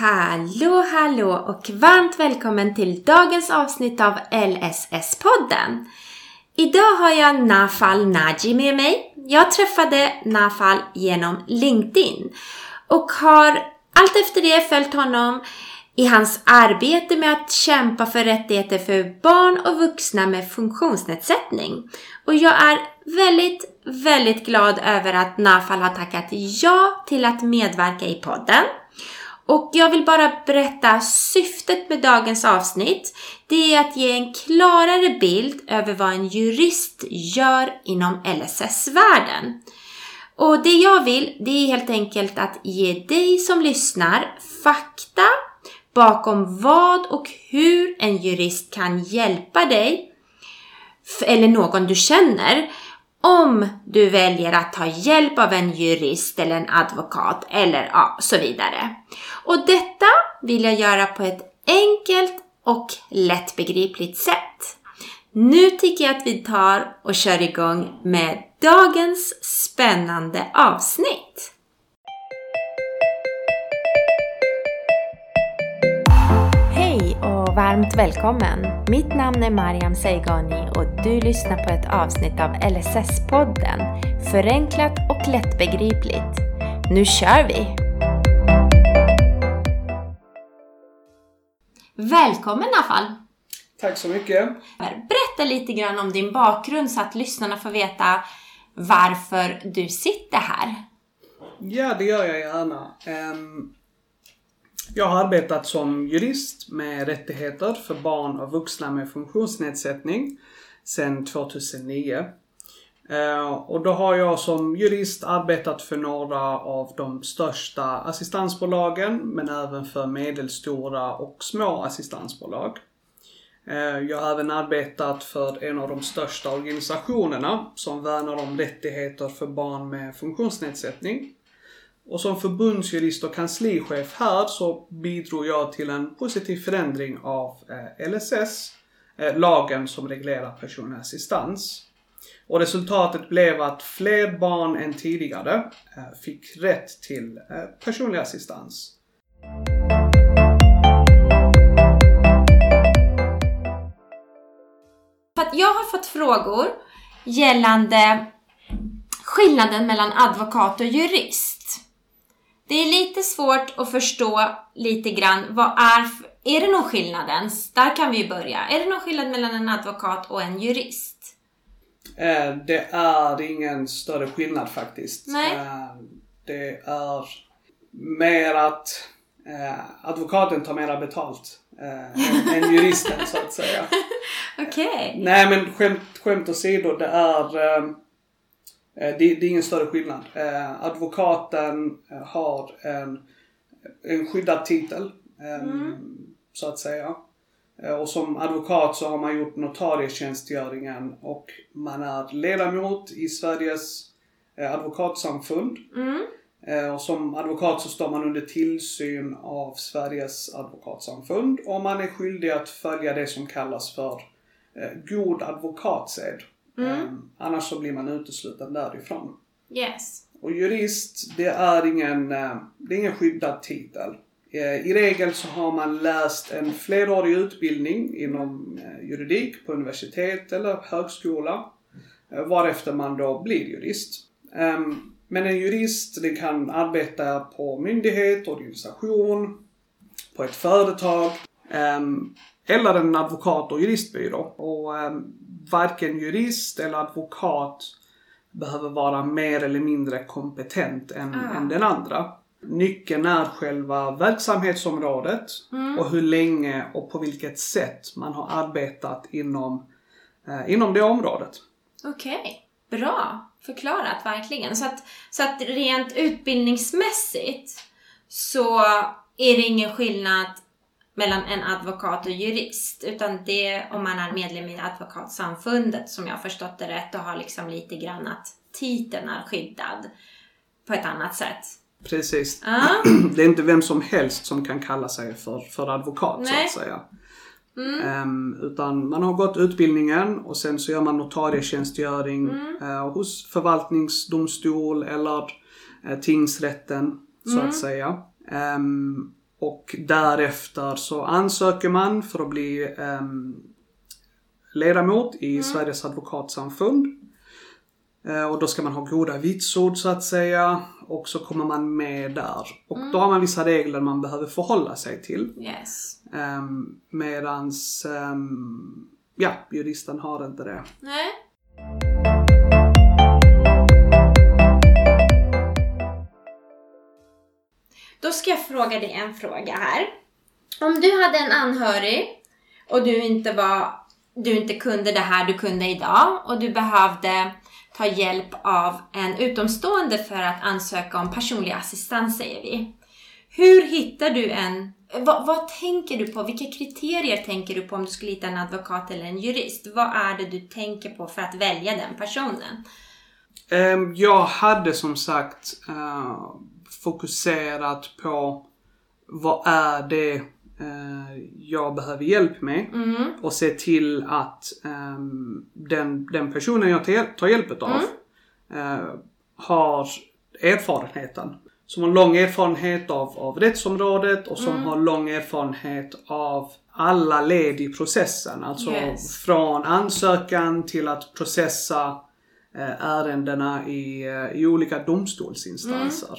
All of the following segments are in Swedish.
Hallå, hallå och varmt välkommen till dagens avsnitt av LSS-podden. Idag har jag Nafal Naji med mig. Jag träffade Nafal genom LinkedIn och har allt efter det följt honom i hans arbete med att kämpa för rättigheter för barn och vuxna med funktionsnedsättning. Och jag är väldigt, väldigt glad över att Nafal har tackat ja till att medverka i podden. Och jag vill bara berätta syftet med dagens avsnitt. Det är att ge en klarare bild över vad en jurist gör inom LSS-världen. Och det jag vill, det är helt enkelt att ge dig som lyssnar fakta bakom vad och hur en jurist kan hjälpa dig eller någon du känner om du väljer att ta hjälp av en jurist eller en advokat eller ja, så vidare. Och detta vill jag göra på ett enkelt och lättbegripligt sätt. Nu tycker jag att vi tar och kör igång med dagens spännande avsnitt. Varmt välkommen! Mitt namn är Mariam Seigani och du lyssnar på ett avsnitt av LSS-podden Förenklat och lättbegripligt. Nu kör vi! Välkommen Afal! Tack så mycket. Berätta lite grann om din bakgrund så att lyssnarna får veta varför du sitter här. Ja, det gör jag gärna. Jag har arbetat som jurist med rättigheter för barn och vuxna med funktionsnedsättning sedan 2009. Eh, och då har jag som jurist arbetat för några av de största assistansbolagen men även för medelstora och små assistansbolag. Eh, jag har även arbetat för en av de största organisationerna som värnar om rättigheter för barn med funktionsnedsättning. Och som förbundsjurist och kanslichef här så bidrog jag till en positiv förändring av eh, LSS, eh, lagen som reglerar personlig assistans. Och resultatet blev att fler barn än tidigare eh, fick rätt till personlig assistans. Jag har fått frågor gällande skillnaden mellan advokat och jurist. Det är lite svårt att förstå lite grann vad är, är det någon skillnad ens? Där kan vi börja. Är det någon skillnad mellan en advokat och en jurist? Eh, det är ingen större skillnad faktiskt. Nej. Eh, det är mer att eh, advokaten tar mera betalt än juristen så att säga. Okej. Okay. Nej men skämt, skämt åsido, det är det, det är ingen större skillnad. Advokaten har en, en skyddad titel. Mm. Så att säga. Eh, och som advokat så har man gjort notarietjänstgöringen och man är ledamot i Sveriges eh, advokatsamfund. Mm. Eh, och som advokat så står man under tillsyn av Sveriges advokatsamfund och man är skyldig att följa det som kallas för god advokatsed. Mm. Annars så blir man utesluten därifrån. Yes. Och jurist, det är ingen, det är ingen skyddad titel. Eh, I regel så har man läst en flerårig utbildning inom eh, juridik på universitet eller högskola. Eh, varefter man då blir jurist. Ehm, men en jurist den kan arbeta på myndighet, organisation, på ett företag ehm, eller en advokat och juristbyrå. Och ehm, varken jurist eller advokat behöver vara mer eller mindre kompetent än, ah. än den andra. Nyckeln är själva verksamhetsområdet mm. och hur länge och på vilket sätt man har arbetat inom, eh, inom det området. Okej, okay. bra förklarat verkligen. Så att, så att rent utbildningsmässigt så är det ingen skillnad mellan en advokat och jurist. Utan det om man är medlem i advokatsamfundet som jag har förstått det rätt och har liksom lite grann att titeln är skyddad på ett annat sätt. Precis. Ah. Det är inte vem som helst som kan kalla sig för, för advokat Nej. så att säga. Mm. Um, utan man har gått utbildningen och sen så gör man notarietjänstgöring mm. uh, hos förvaltningsdomstol eller uh, tingsrätten så mm. att säga. Um, och därefter så ansöker man för att bli um, ledamot i mm. Sveriges advokatsamfund. Uh, och då ska man ha goda vitsord så att säga. Och så kommer man med där. Och mm. då har man vissa regler man behöver förhålla sig till. Yes. Um, medans, um, ja, juristen har inte det. Nej. Ska jag fråga dig en fråga här. Om du hade en anhörig och du inte var, du inte kunde det här du kunde idag och du behövde ta hjälp av en utomstående för att ansöka om personlig assistans säger vi. Hur hittar du en vad, vad, tänker du på? Vilka kriterier tänker du på om du skulle hitta en advokat eller en jurist? Vad är det du tänker på för att välja den personen? Ehm, jag hade som sagt uh, fokuserat på vad är det uh, jag behöver hjälp med mm. och se till att um, den, den personen jag tar hjälp av mm. uh, har erfarenheten som har lång erfarenhet av, av rättsområdet och som mm. har lång erfarenhet av alla led i processen. Alltså yes. från ansökan till att processa eh, ärendena i, eh, i olika domstolsinstanser.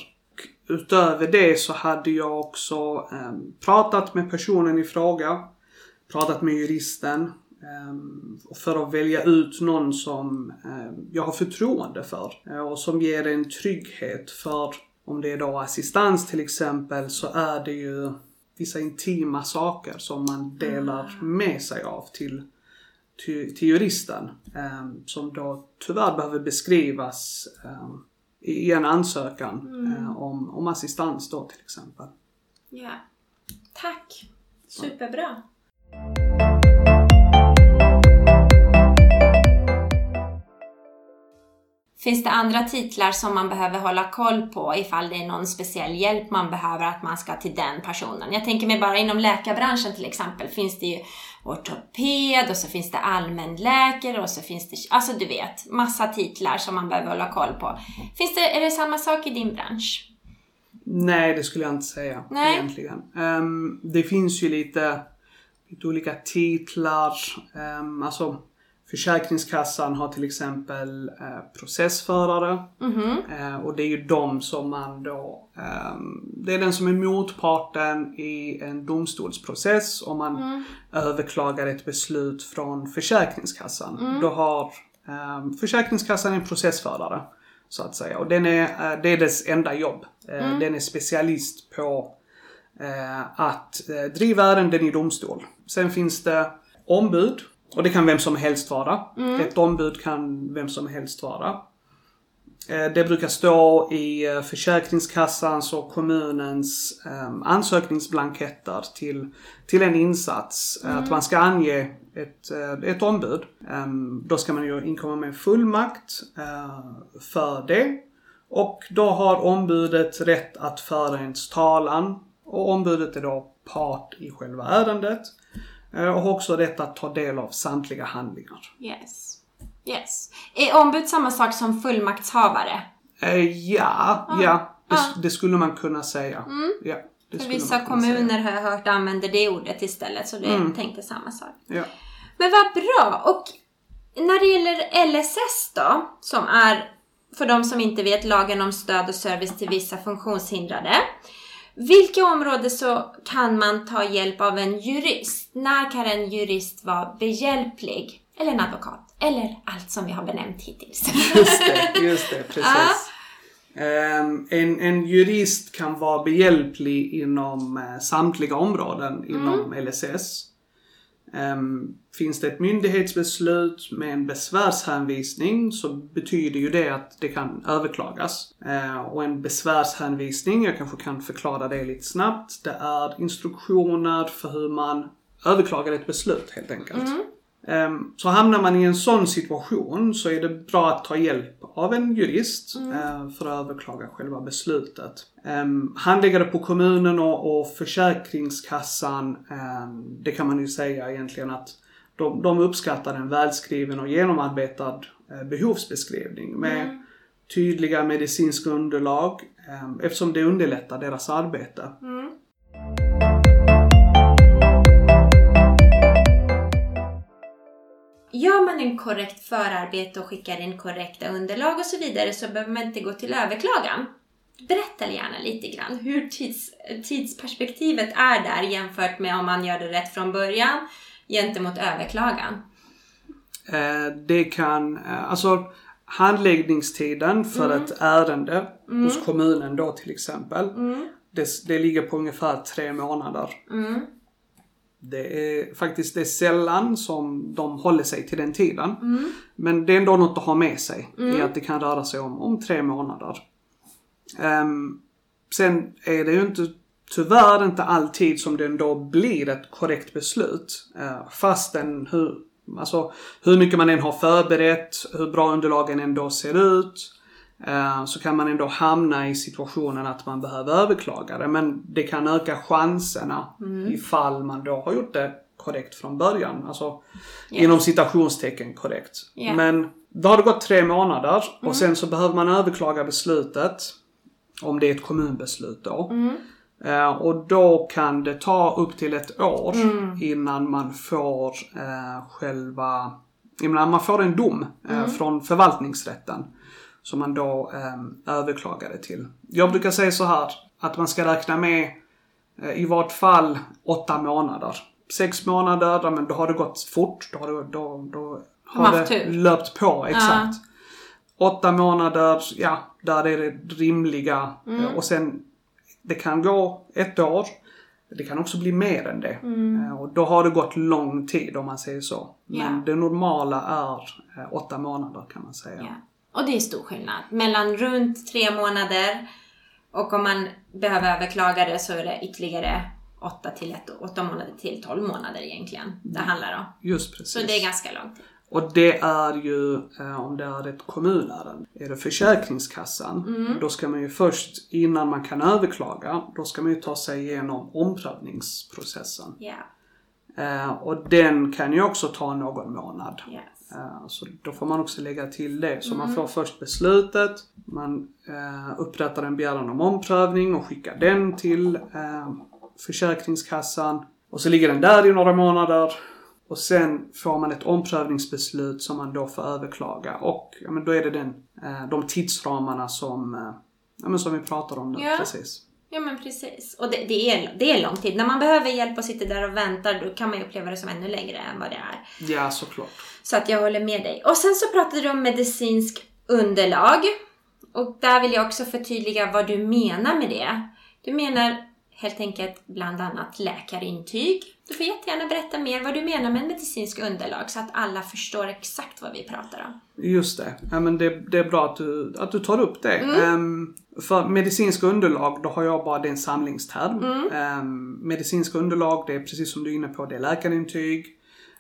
Utöver det så hade jag också eh, pratat med personen i fråga, pratat med juristen eh, för att välja ut någon som eh, jag har förtroende för eh, och som ger en trygghet för om det är då assistans till exempel så är det ju vissa intima saker som man delar mm. med sig av till, till, till juristen. Um, som då tyvärr behöver beskrivas um, i en ansökan mm. uh, om, om assistans då till exempel. Ja. Tack! Superbra! Finns det andra titlar som man behöver hålla koll på ifall det är någon speciell hjälp man behöver att man ska till den personen? Jag tänker mig bara inom läkarbranschen till exempel finns det ju ortoped och så finns det allmänläkare och så finns det, alltså du vet, massa titlar som man behöver hålla koll på. Finns det, är det samma sak i din bransch? Nej, det skulle jag inte säga Nej. egentligen. Um, det finns ju lite, lite olika titlar, um, alltså Försäkringskassan har till exempel eh, processförare. Mm -hmm. eh, och det är ju de som man då... Eh, det är den som är motparten i en domstolsprocess om man mm. överklagar ett beslut från Försäkringskassan. Mm. Då har ehm, Försäkringskassan en processförare. Så att säga. Och den är, eh, det är dess enda jobb. Mm. Den är specialist på att driva ärenden i domstol. Sen finns det ombud och det kan vem som helst vara. Mm. Ett ombud kan vem som helst vara. Eh, det brukar stå i eh, Försäkringskassans och kommunens um, ansökningsblanketter till, till en insats. Mm. Att man ska ange ett, ett ombud. Um, då ska man ju inkomma med fullmakt för det. Och då har ombudet rätt att föra ens talan. Och ombudet är då part i själva ärendet. Eh, och också rätt att ta del av samtliga handlingar. Yes. Yes. Är ombud samma sak som fullmaktshavare? Eh, ja, ah. ja. Det, ah. det, skulle man kunna säga. Mm. Ja, För vissa kommuner säga. har jag hört använder det ordet istället, så det mm. tänkte samma sak. Ja. Men vad bra! Och när det gäller LSS då, som är, för de som inte vet, lagen om stöd och service till vissa funktionshindrade. Vilka områden så kan man ta hjälp av en jurist? När kan en jurist vara behjälplig? Eller en advokat? Eller allt som vi har benämnt hittills. Just det, just det precis. Ah. Um, en, en jurist kan vara behjälplig inom uh, samtliga områden mm. inom LSS. Um, finns det ett myndighetsbeslut med en besvärshänvisning så betyder ju det att det kan överklagas. Uh, och en besvärshänvisning, jag kanske kan förklara det lite snabbt, det är instruktioner för hur man överklagar ett beslut helt enkelt. Mm. Um, så hamnar man i en sån situation så är det bra att ta hjälp av en jurist mm. uh, för att överklaga själva beslutet. Um, handläggare på kommunen och, Försäkringskassan, um, det kan man ju säga egentligen att de, de uppskattar en välskriven och genomarbetad uh, behovsbeskrivning med mm. tydliga medicinska underlag eftersom det underlättar deras arbete. Mm. Gör man en korrekt förarbete och skickar in korrekta underlag och så vidare så behöver man inte gå till överklagan. Berätta gärna lite grann hur tids, tidsperspektivet är där jämfört med om man gör det rätt från början gentemot överklagan. Eh, det kan, eh, alltså handläggningstiden för Mm. ett ärende hos kommunen då till exempel. Det, det ligger på ungefär tre månader. Mm. Det är faktiskt det är sällan som de håller sig till den tiden. Mm. Men det är ändå något att ha med sig i att det kan röra sig om, om tre månader. Ehm, sen är det ju inte, tyvärr inte alltid som det ändå blir ett korrekt beslut. Uh, fastän hur, alltså, hur mycket man än har förberett, hur bra underlagen ändå ser ut. Eh, så kan man ändå hamna i situationen att man behöver överklaga det. Men det kan öka chanserna ifall man då har gjort det korrekt från början. Alltså inom citationstecken korrekt. Ja. Men då har det gått tre månader och sen så behöver man överklaga beslutet. Om det är ett kommunbeslut då. Eh, och då kan det ta upp till ett år innan man får eh, själva, innan man får en dom eh, från förvaltningsrätten. Som man då eh, överklagade till. Jag brukar säga så här att man ska räkna med eh, i vart fall åtta månader. Sex månader, ja, men då har det gått fort. Då har det, då, då har det tur. löpt på, exakt. Åtta månader, ja, där är det rimliga. Mm. Eh, Och sen, det kan gå ett år. Det kan också bli mer än det. Mm. Eh, Och då har det gått lång tid om man säger så. Men Ja. det normala är eh, åtta månader kan man säga. Ja. Och det är stor skillnad. Mellan runt tre månader och om man behöver överklaga det så är det ytterligare åtta, till ett, åtta månader till 12 månader egentligen det handlar om. Just precis. Så det är ganska långt. Och det är ju, eh, om det är ett kommunärende, är det Försäkringskassan, Mm. då ska man ju först, innan man kan överklaga, då ska man ju ta sig igenom omprövningsprocessen. Eh, och den kan ju också ta någon månad. Yes. Eh, så då får man också lägga till det. Så Mm. man får först beslutet, man eh, upprättar en begäran om omprövning och skickar den till eh, Försäkringskassan. Och så ligger den där i några månader. Och sen får man ett omprövningsbeslut som man då får överklaga. Och ja, men då är det den, de tidsramarna som, ja, men som vi pratar om nu Ja. precis. Ja men precis. Och det, det, är, det är lång tid. När man behöver hjälp och sitter där och väntar då kan man ju uppleva det som ännu längre än vad det är. Ja, såklart. Så att jag håller med dig. Och sen så pratade du om medicinsk underlag. Och där vill jag också förtydliga vad du menar med det. Du menar helt enkelt bland annat läkarintyg. Du får jättegärna berätta mer vad du menar med medicinsk underlag så att alla förstår exakt vad vi pratar om. Just det. Ja, men det, det är bra att du, att du tar upp det. Mm. Ehm, för medicinska underlag, då har jag bara det är en samlingsterm. Mm. Ehm, medicinska underlag, det är precis som du är inne på, det är läkarintyg,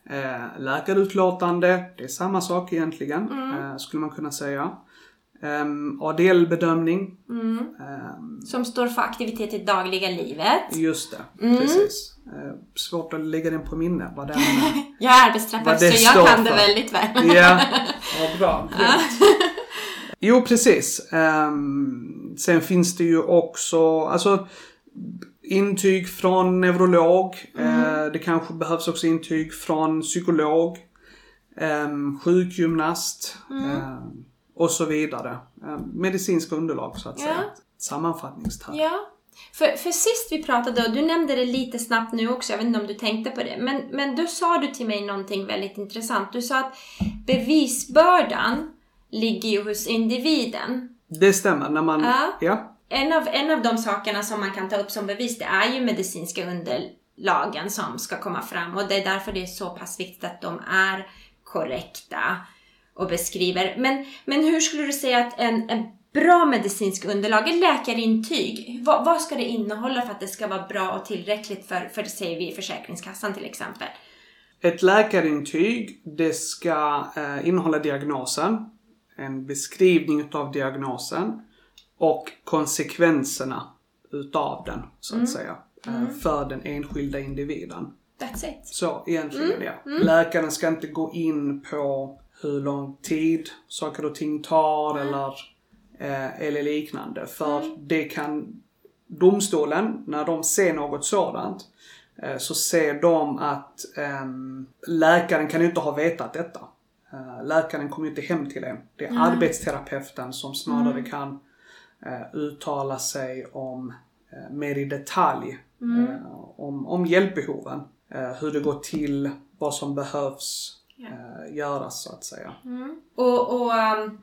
eh, läkarutlåtande, det är samma sak egentligen, Mm. eh, skulle man kunna säga. Um, ADL-bedömning, Mm. ehm, Som står för aktivitet i dagliga livet. just det, Mm. precis. Eh, svårt att lägga den på minne vad det är. Jag är arbetsterapeut det så jag kan det för. väldigt väl. Ja, ja bra. Jo, precis. Ehm, sen finns det ju också, alltså intyg från neurolog. Eh, det kanske behövs också intyg från psykolog. Um, sjukgymnast. ehm, och så vidare. Um, medicinska underlag så att Ja. säga. Sammanfattningsterm. Ja. För, för sist vi pratade, och du nämnde det lite snabbt nu också, jag vet inte om du tänkte på det, men, men då sa du till mig någonting väldigt intressant. Du sa att bevisbördan ligger ju hos individen. Det stämmer. När man, Ja. ja. En av, en av de sakerna som man kan ta upp som bevis, det är ju medicinska underlagen som ska komma fram och det är därför det är så pass viktigt att de är korrekta och beskriver. Men, men hur skulle du säga att en, en bra medicinsk underlag, ett läkarintyg, vad, vad ska det innehålla för att det ska vara bra och tillräckligt för, för säger vi Försäkringskassan till exempel? Ett läkarintyg, det ska eh, innehålla diagnosen, en beskrivning utav diagnosen och konsekvenserna utav den, så att säga, eh, för den enskilda individen. That's it. Så egentligen ja. Läkaren ska inte gå in på hur lång tid saker och ting tar eller, eh, eller liknande. För det kan domstolen, när de ser något sådant, eh, så ser de att ehm, läkaren kan inte ha vetat detta. Eh, läkaren kommer inte hem till en. Det är arbetsterapeuten som snarare kan eh, uttala sig om eh, mer i detalj eh, om, om hjälpbehoven. Eh, hur det går till, vad som behövs eh, göras så att säga. Och, och um,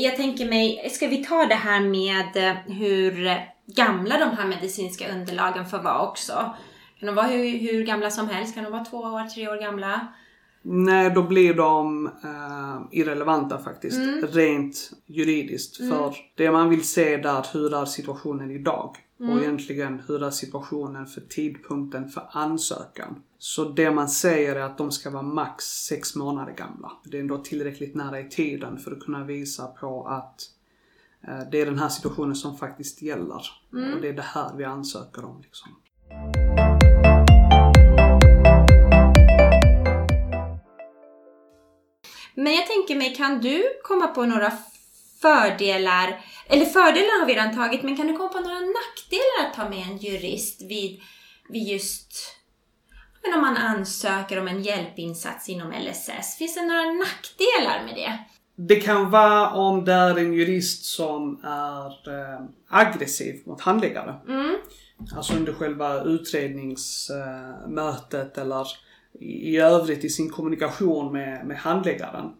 jag tänker mig, ska vi ta det här med eh, hur gamla de här medicinska underlagen får vara också? Kan de vara hur, hur gamla som helst? Kan de vara två år, tre år gamla? Nej, då blir de eh, irrelevanta faktiskt. Rent juridiskt. För det man vill se där, hur är situationen idag? Och egentligen hur är situationen för tidpunkten för ansökan? Så det man säger är att de ska vara max sex månader gamla. Det är ändå tillräckligt nära i tiden för att kunna visa på att eh, det är den här situationen som faktiskt gäller. Och det är det här vi ansöker om. Liksom. Men jag tänker mig, kan du komma på några fördelar, eller fördelar har vi redan tagit, men kan du komma på några nackdelar att ta med en jurist vid, vid just men om man ansöker om en hjälpinsats inom LSS? Finns det några nackdelar med det? Det kan vara om det är en jurist som är eh, aggressiv mot handläggare. Alltså under själva utredningsmötet eller i, i övrigt i sin kommunikation med, med handläggaren.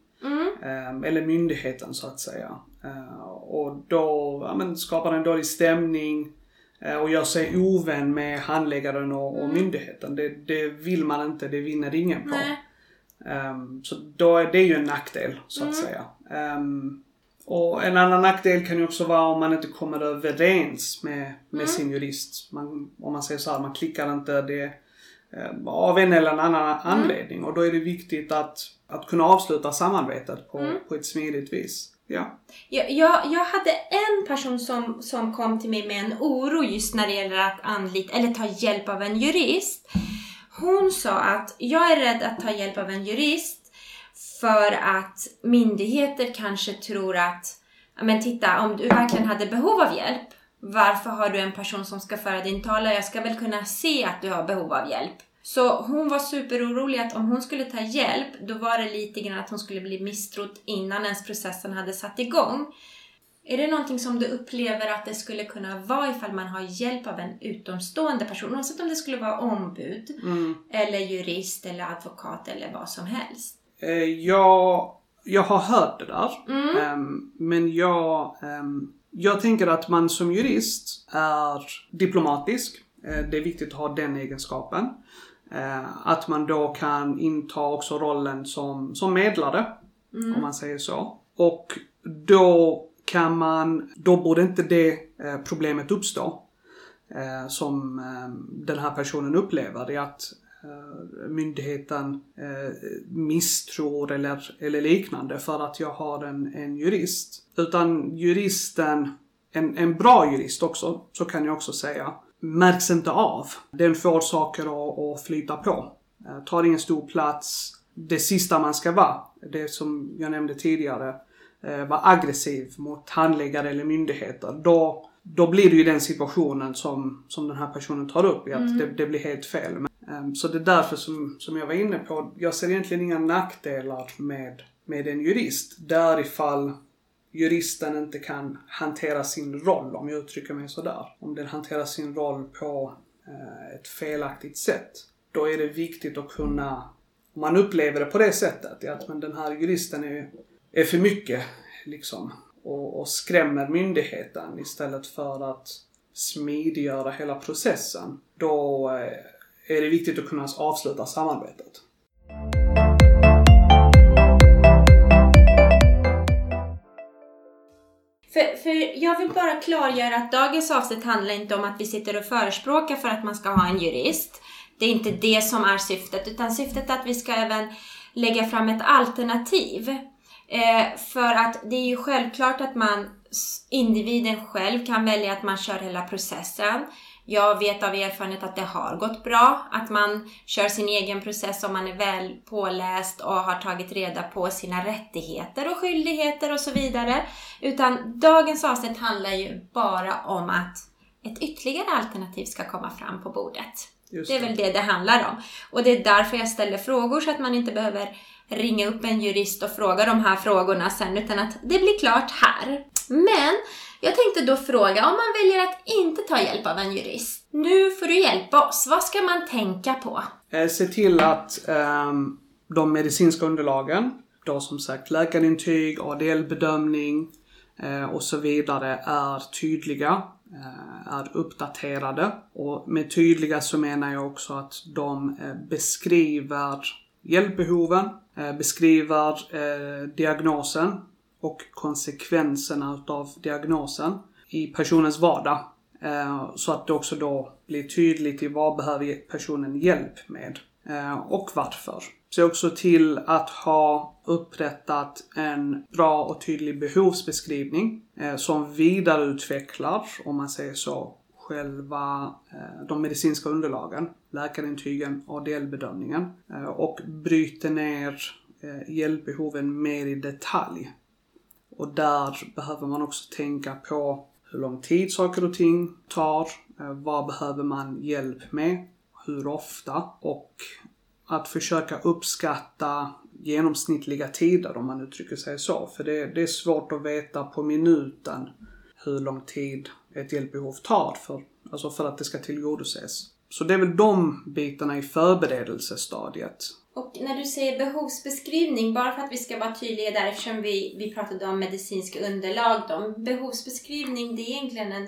Eh, eller myndigheten så att säga. Eh, och då ja, men, skapar en dålig stämning eh, och gör sig ovän med handläggaren och, och myndigheten. Det, det vill man inte, det vinner ingen på. Ehm, så då är det ju en nackdel så att säga. Ehm, och en annan nackdel kan ju också vara om man inte kommer överens med, med sin jurist. Man, om man säger så här, man klickar inte det eh, av en eller annan anledning. Och då är det viktigt att, att kunna avsluta samarbetet på, på ett smidigt vis. Ja. Jag, jag, jag hade en person som, som kom till mig med en oro just när det gäller att anlita, eller ta hjälp av en jurist. Hon sa att jag är rädd att ta hjälp av en jurist för att myndigheter kanske tror att, men titta om du verkligen hade behov av hjälp, varför har du en person som ska föra din talan? Jag ska väl kunna se att du har behov av hjälp. Så hon var superorolig att om hon skulle ta hjälp, då var det lite grann att hon skulle bli misstrodd innan ens processen hade satt igång. Är det någonting som du upplever att det skulle kunna vara ifall man har hjälp av en utomstående person? Oavsett om det skulle vara ombud, eller jurist, eller advokat eller vad som helst. Eh, jag, jag har hört det där. Ehm, men jag, ehm, jag tänker att man som jurist är diplomatisk. Eh, det är viktigt att ha den egenskapen. Eh, att man då kan inta också rollen som, som medlare. Om man säger så. Och då kan man, då borde inte det eh, problemet uppstå. Eh, som den här personen upplever. Det är att myndigheten misstror eller, eller liknande för att jag har en, en jurist. Utan juristen, en, en bra jurist också, så kan jag också säga, märks inte av. Den får saker att, att flyta på. Eh, tar ingen stor plats. Det sista man ska vara, det som jag nämnde tidigare, eh, vara aggressiv mot handläggare eller myndigheter. Då, då blir det ju den situationen som, som den här personen tar upp i att det, det blir helt fel. Men, ehm, så det är därför som, som jag var inne på, jag ser egentligen inga nackdelar med, med en jurist. Där ifall juristen inte kan hantera sin roll, om jag uttrycker mig sådär. Om den hanterar sin roll på eh, ett felaktigt sätt. Då är det viktigt att kunna, om man upplever det på det sättet, att men den här juristen är, är för mycket liksom och, och skrämmer myndigheten istället för att smidiggöra hela processen. Då eh, är det viktigt att kunna avsluta samarbetet. För, för jag vill bara klargöra att dagens avsnitt handlar inte om att vi sitter och förespråkar för att man ska ha en jurist. Det är inte det som är syftet, utan syftet är att vi ska även lägga fram ett alternativ. Eh, för att det är ju självklart att man, individen själv kan välja att man kör hela processen. Jag vet av erfarenhet att det har gått bra, att man kör sin egen process om man är väl påläst och har tagit reda på sina rättigheter och skyldigheter och så vidare. Utan dagens avsnitt handlar ju bara om att ett ytterligare alternativ ska komma fram på bordet. Just Det är väl det det handlar om. Och det är därför jag ställer frågor så att man inte behöver ringa upp en jurist och fråga de här frågorna sen, utan att det blir klart här. Men jag tänkte då fråga, om man väljer att inte ta hjälp av en jurist. Nu får du hjälpa oss. Vad ska man tänka på? Eh, se till att eh, de medicinska underlagen, då som sagt läkarintyg, ADL-bedömning eh, och så vidare, är tydliga, eh, är uppdaterade. Och med tydliga så menar jag också att de eh, beskriver hjälpbehoven, beskriver diagnosen och konsekvenserna utav diagnosen i personens vardag. Eh, så att det också då blir tydligt i vad behöver personen hjälp med eh, och varför. Se också till att ha upprättat en bra och tydlig behovsbeskrivning eh, som vidareutvecklar, om man säger så, själva de medicinska underlagen, läkarintygen ADL-bedömningen och bryter ner hjälpbehoven mer i detalj och där behöver man också tänka på hur lång tid saker och ting tar, eh, vad behöver man hjälp med, hur ofta och att försöka uppskatta genomsnittliga tider om man uttrycker sig så. För det, det är svårt att veta på minuten hur lång tid ett hjälpbehov tar för, alltså för att det ska tillgodoses. Så det är väl de bitarna i förberedelsestadiet. Och när du säger behovsbeskrivning, bara för att vi ska vara tydliga där eftersom vi, vi pratade om medicinska underlag då. Behovsbeskrivning, det är egentligen en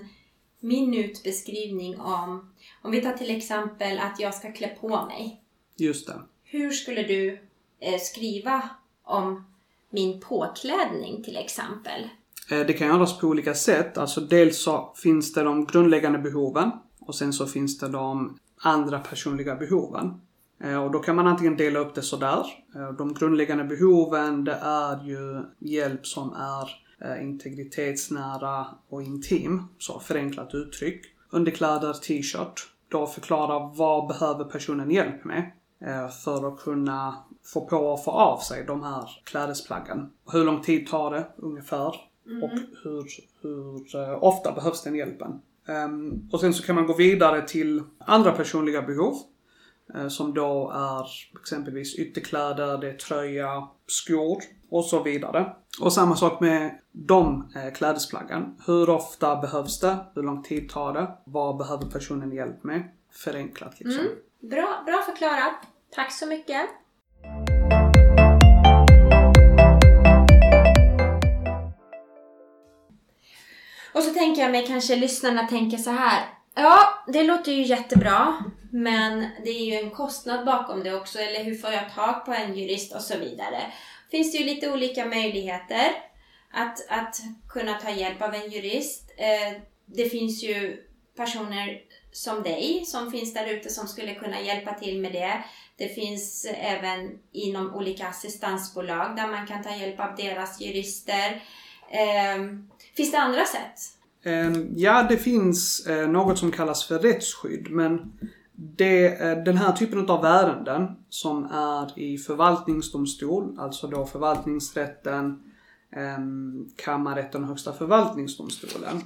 minutbeskrivning om, om vi tar till exempel att jag ska klä på mig. Just det. Hur skulle du eh, skriva om min påklädning till exempel? Eh, det kan göras på olika sätt. Alltså dels så finns det de grundläggande behoven och sen så finns det de andra personliga behoven. Eh, och då kan man antingen dela upp det sådär. Eh, de grundläggande behoven det är ju hjälp som är eh, integritetsnära och intim, så förenklat uttryck. Underkläder, t-shirt. Då förklara vad behöver personen hjälp med för att kunna få på och få av sig de här klädesplaggen. Hur lång tid tar det ungefär? Mm. Och hur, hur ofta behövs den hjälpen? Um, och sen så kan man gå vidare till andra personliga behov. Eh, som då är exempelvis ytterkläder, det är tröja, skor och så vidare. Och samma sak med de eh, klädesplaggen. Hur ofta behövs det? Hur lång tid tar det? Vad behöver personen hjälp med? Förenklat liksom. Mm. Bra, bra förklarat. Tack så mycket. Och så tänker jag mig kanske lyssnarna tänker så här. Ja, det låter ju jättebra. Men det är ju en kostnad bakom det också. Eller hur får jag tag på en jurist och så vidare. Finns det ju lite olika möjligheter att, att kunna ta hjälp av en jurist. Eh, det finns ju personer som dig som finns där ute som skulle kunna hjälpa till med det. Det finns även inom olika assistansbolag där man kan ta hjälp av deras jurister. Eh, finns det andra sätt? Ehm, ja, det finns eh, något som kallas för rättsskydd, men det, den här typen av ärenden som är i förvaltningsdomstol, alltså då förvaltningsrätten, ehm, kammarrätten och högsta förvaltningsdomstolen.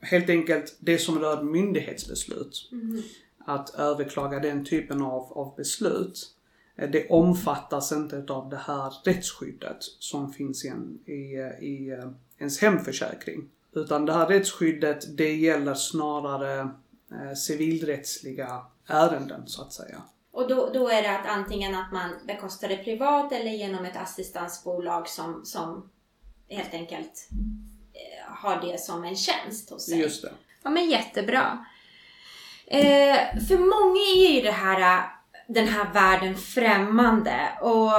Helt enkelt det som rör myndighetsbeslut. Mm. Att överklaga den typen av, av beslut. Eh, det omfattas inte av det här rättsskyddet som finns i, en, i, i eh, ens hemförsäkring. Utan det här rättsskyddet det gäller snarare eh, civilrättsliga ärenden så att säga. Och då, då är det att antingen att man bekostar det privat eller genom ett assistansbolag som, som helt enkelt eh, har det som en tjänst hos sig. Just det. Ja men jättebra. Eh, för många är ju det här, den här världen främmande och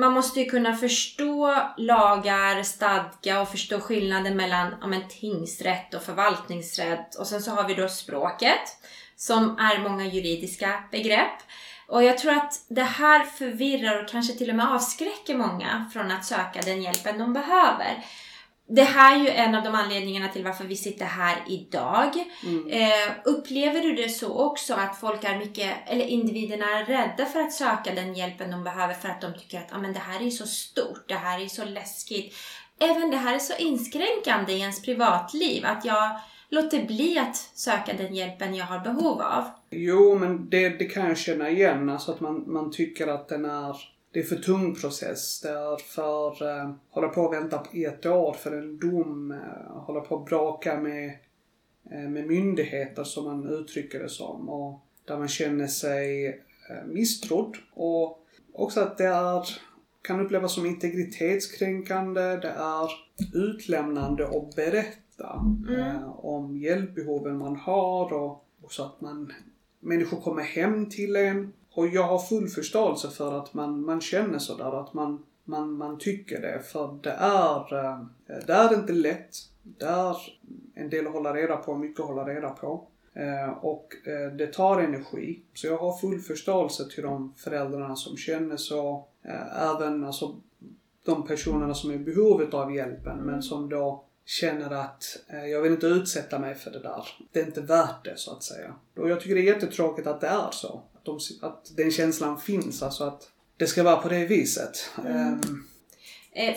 man måste ju kunna förstå lagar, stadga och förstå skillnaden mellan ja, men, tingsrätt och förvaltningsrätt. Och sen så har vi då språket som är många juridiska begrepp. Och jag tror att det här förvirrar och kanske till och med avskräcker många från att söka den hjälpen de behöver. Det här är ju en av de anledningarna till varför vi sitter här idag. Mm. Eh, upplever du det så också att folk är mycket, eller individerna är rädda för att söka den hjälpen de behöver för att de tycker att ah, men det här är så stort, det här är så läskigt. Även det här är så inskränkande i ens privatliv att jag låter bli att söka den hjälpen jag har behov av. Jo, men det, det kan jag känna igen. Alltså att man, man tycker att den är det är för tung process. Det är för, uh, hålla på och vänta på ett år för en dom, uh, hålla på och bråka med, uh, med myndigheter som man uttrycker det som. Och där man känner sig uh, misstrodd. Och också att det är, kan upplevas som integritetskränkande, det är utlämnande att berätta mm. om hjälpbehoven man har och, och så att man, människor kommer hem till en och jag har full förståelse för att man, man känner sådär, att man, man, man tycker det. För det är, eh, det är inte lätt. Det är en del att hålla reda på, mycket att hålla reda på. Eh, och eh, det tar energi. Så jag har full förståelse till de föräldrarna som känner så. Även alltså, de personerna som är i behovet av hjälpen men som då känner att jag vill inte utsätta mig för det där. Det är inte värt det så att säga. Och jag tycker det är jättetråkigt att det är så de, att den känslan finns, alltså att det ska vara på det viset. Mm. Um.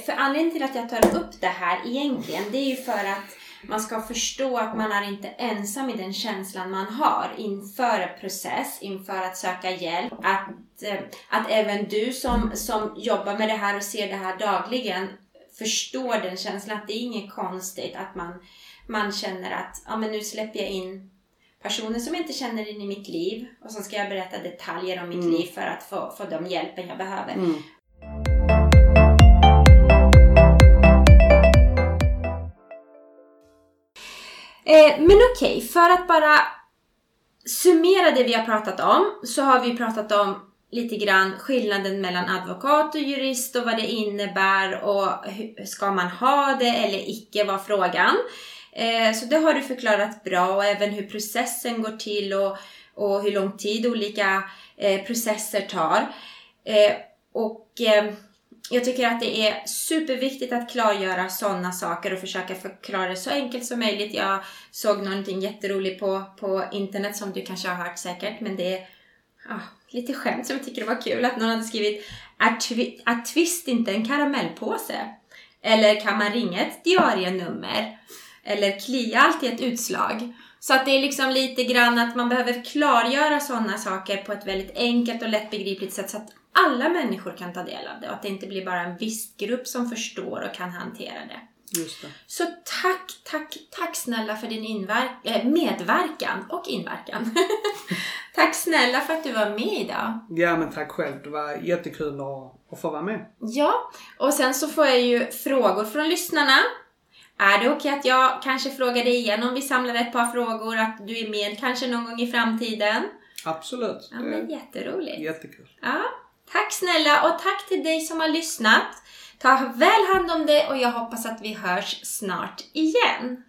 För anledningen till att jag tar upp det här egentligen, det är ju för att man ska förstå att man är inte ensam i den känslan man har inför en process, inför att söka hjälp. Att, eh, att även du som, som jobbar med det här och ser det här dagligen förstår den känslan. Att det är inget konstigt att man, man känner att ja, men nu släpper jag in personer som jag inte känner in i mitt liv och så ska jag berätta detaljer om mitt mm. liv för att få, få de hjälpen jag behöver. Mm. Eh, men okej, okay, för att bara summera det vi har pratat om så har vi pratat om lite grann skillnaden mellan advokat och jurist och vad det innebär och hur, ska man ha det eller icke var frågan. Eh, så det har du förklarat bra och även hur processen går till och, och hur lång tid olika eh, processer tar. Eh, och eh, jag tycker att det är superviktigt att klargöra sådana saker och försöka förklara det så enkelt som möjligt. Jag såg någonting jätteroligt på, på internet som du kanske har hört säkert, men det är ah, lite skämt som jag tycker det var kul att någon hade skrivit är, twi är twist inte en karamellpåse? Eller kan man ringa ett diarienummer? Eller klia alltid ett utslag. Så att det är liksom lite grann att man behöver klargöra sådana saker på ett väldigt enkelt och lättbegripligt sätt så att alla människor kan ta del av det och att det inte blir bara en viss grupp som förstår och kan hantera det. Just det. Så tack, tack, tack snälla för din äh, medverkan och inverkan. tack snälla för att du var med idag. Ja men tack själv. Det var jättekul att, att få vara med. Ja, och sen så får jag ju frågor från lyssnarna. Är det okej okay att jag kanske frågar dig igen om vi samlar ett par frågor, att du är med kanske någon gång i framtiden? Absolut. Ja, men jätteroligt. Jättekul. Ja, tack snälla och tack till dig som har lyssnat. Ta väl hand om dig och jag hoppas att vi hörs snart igen.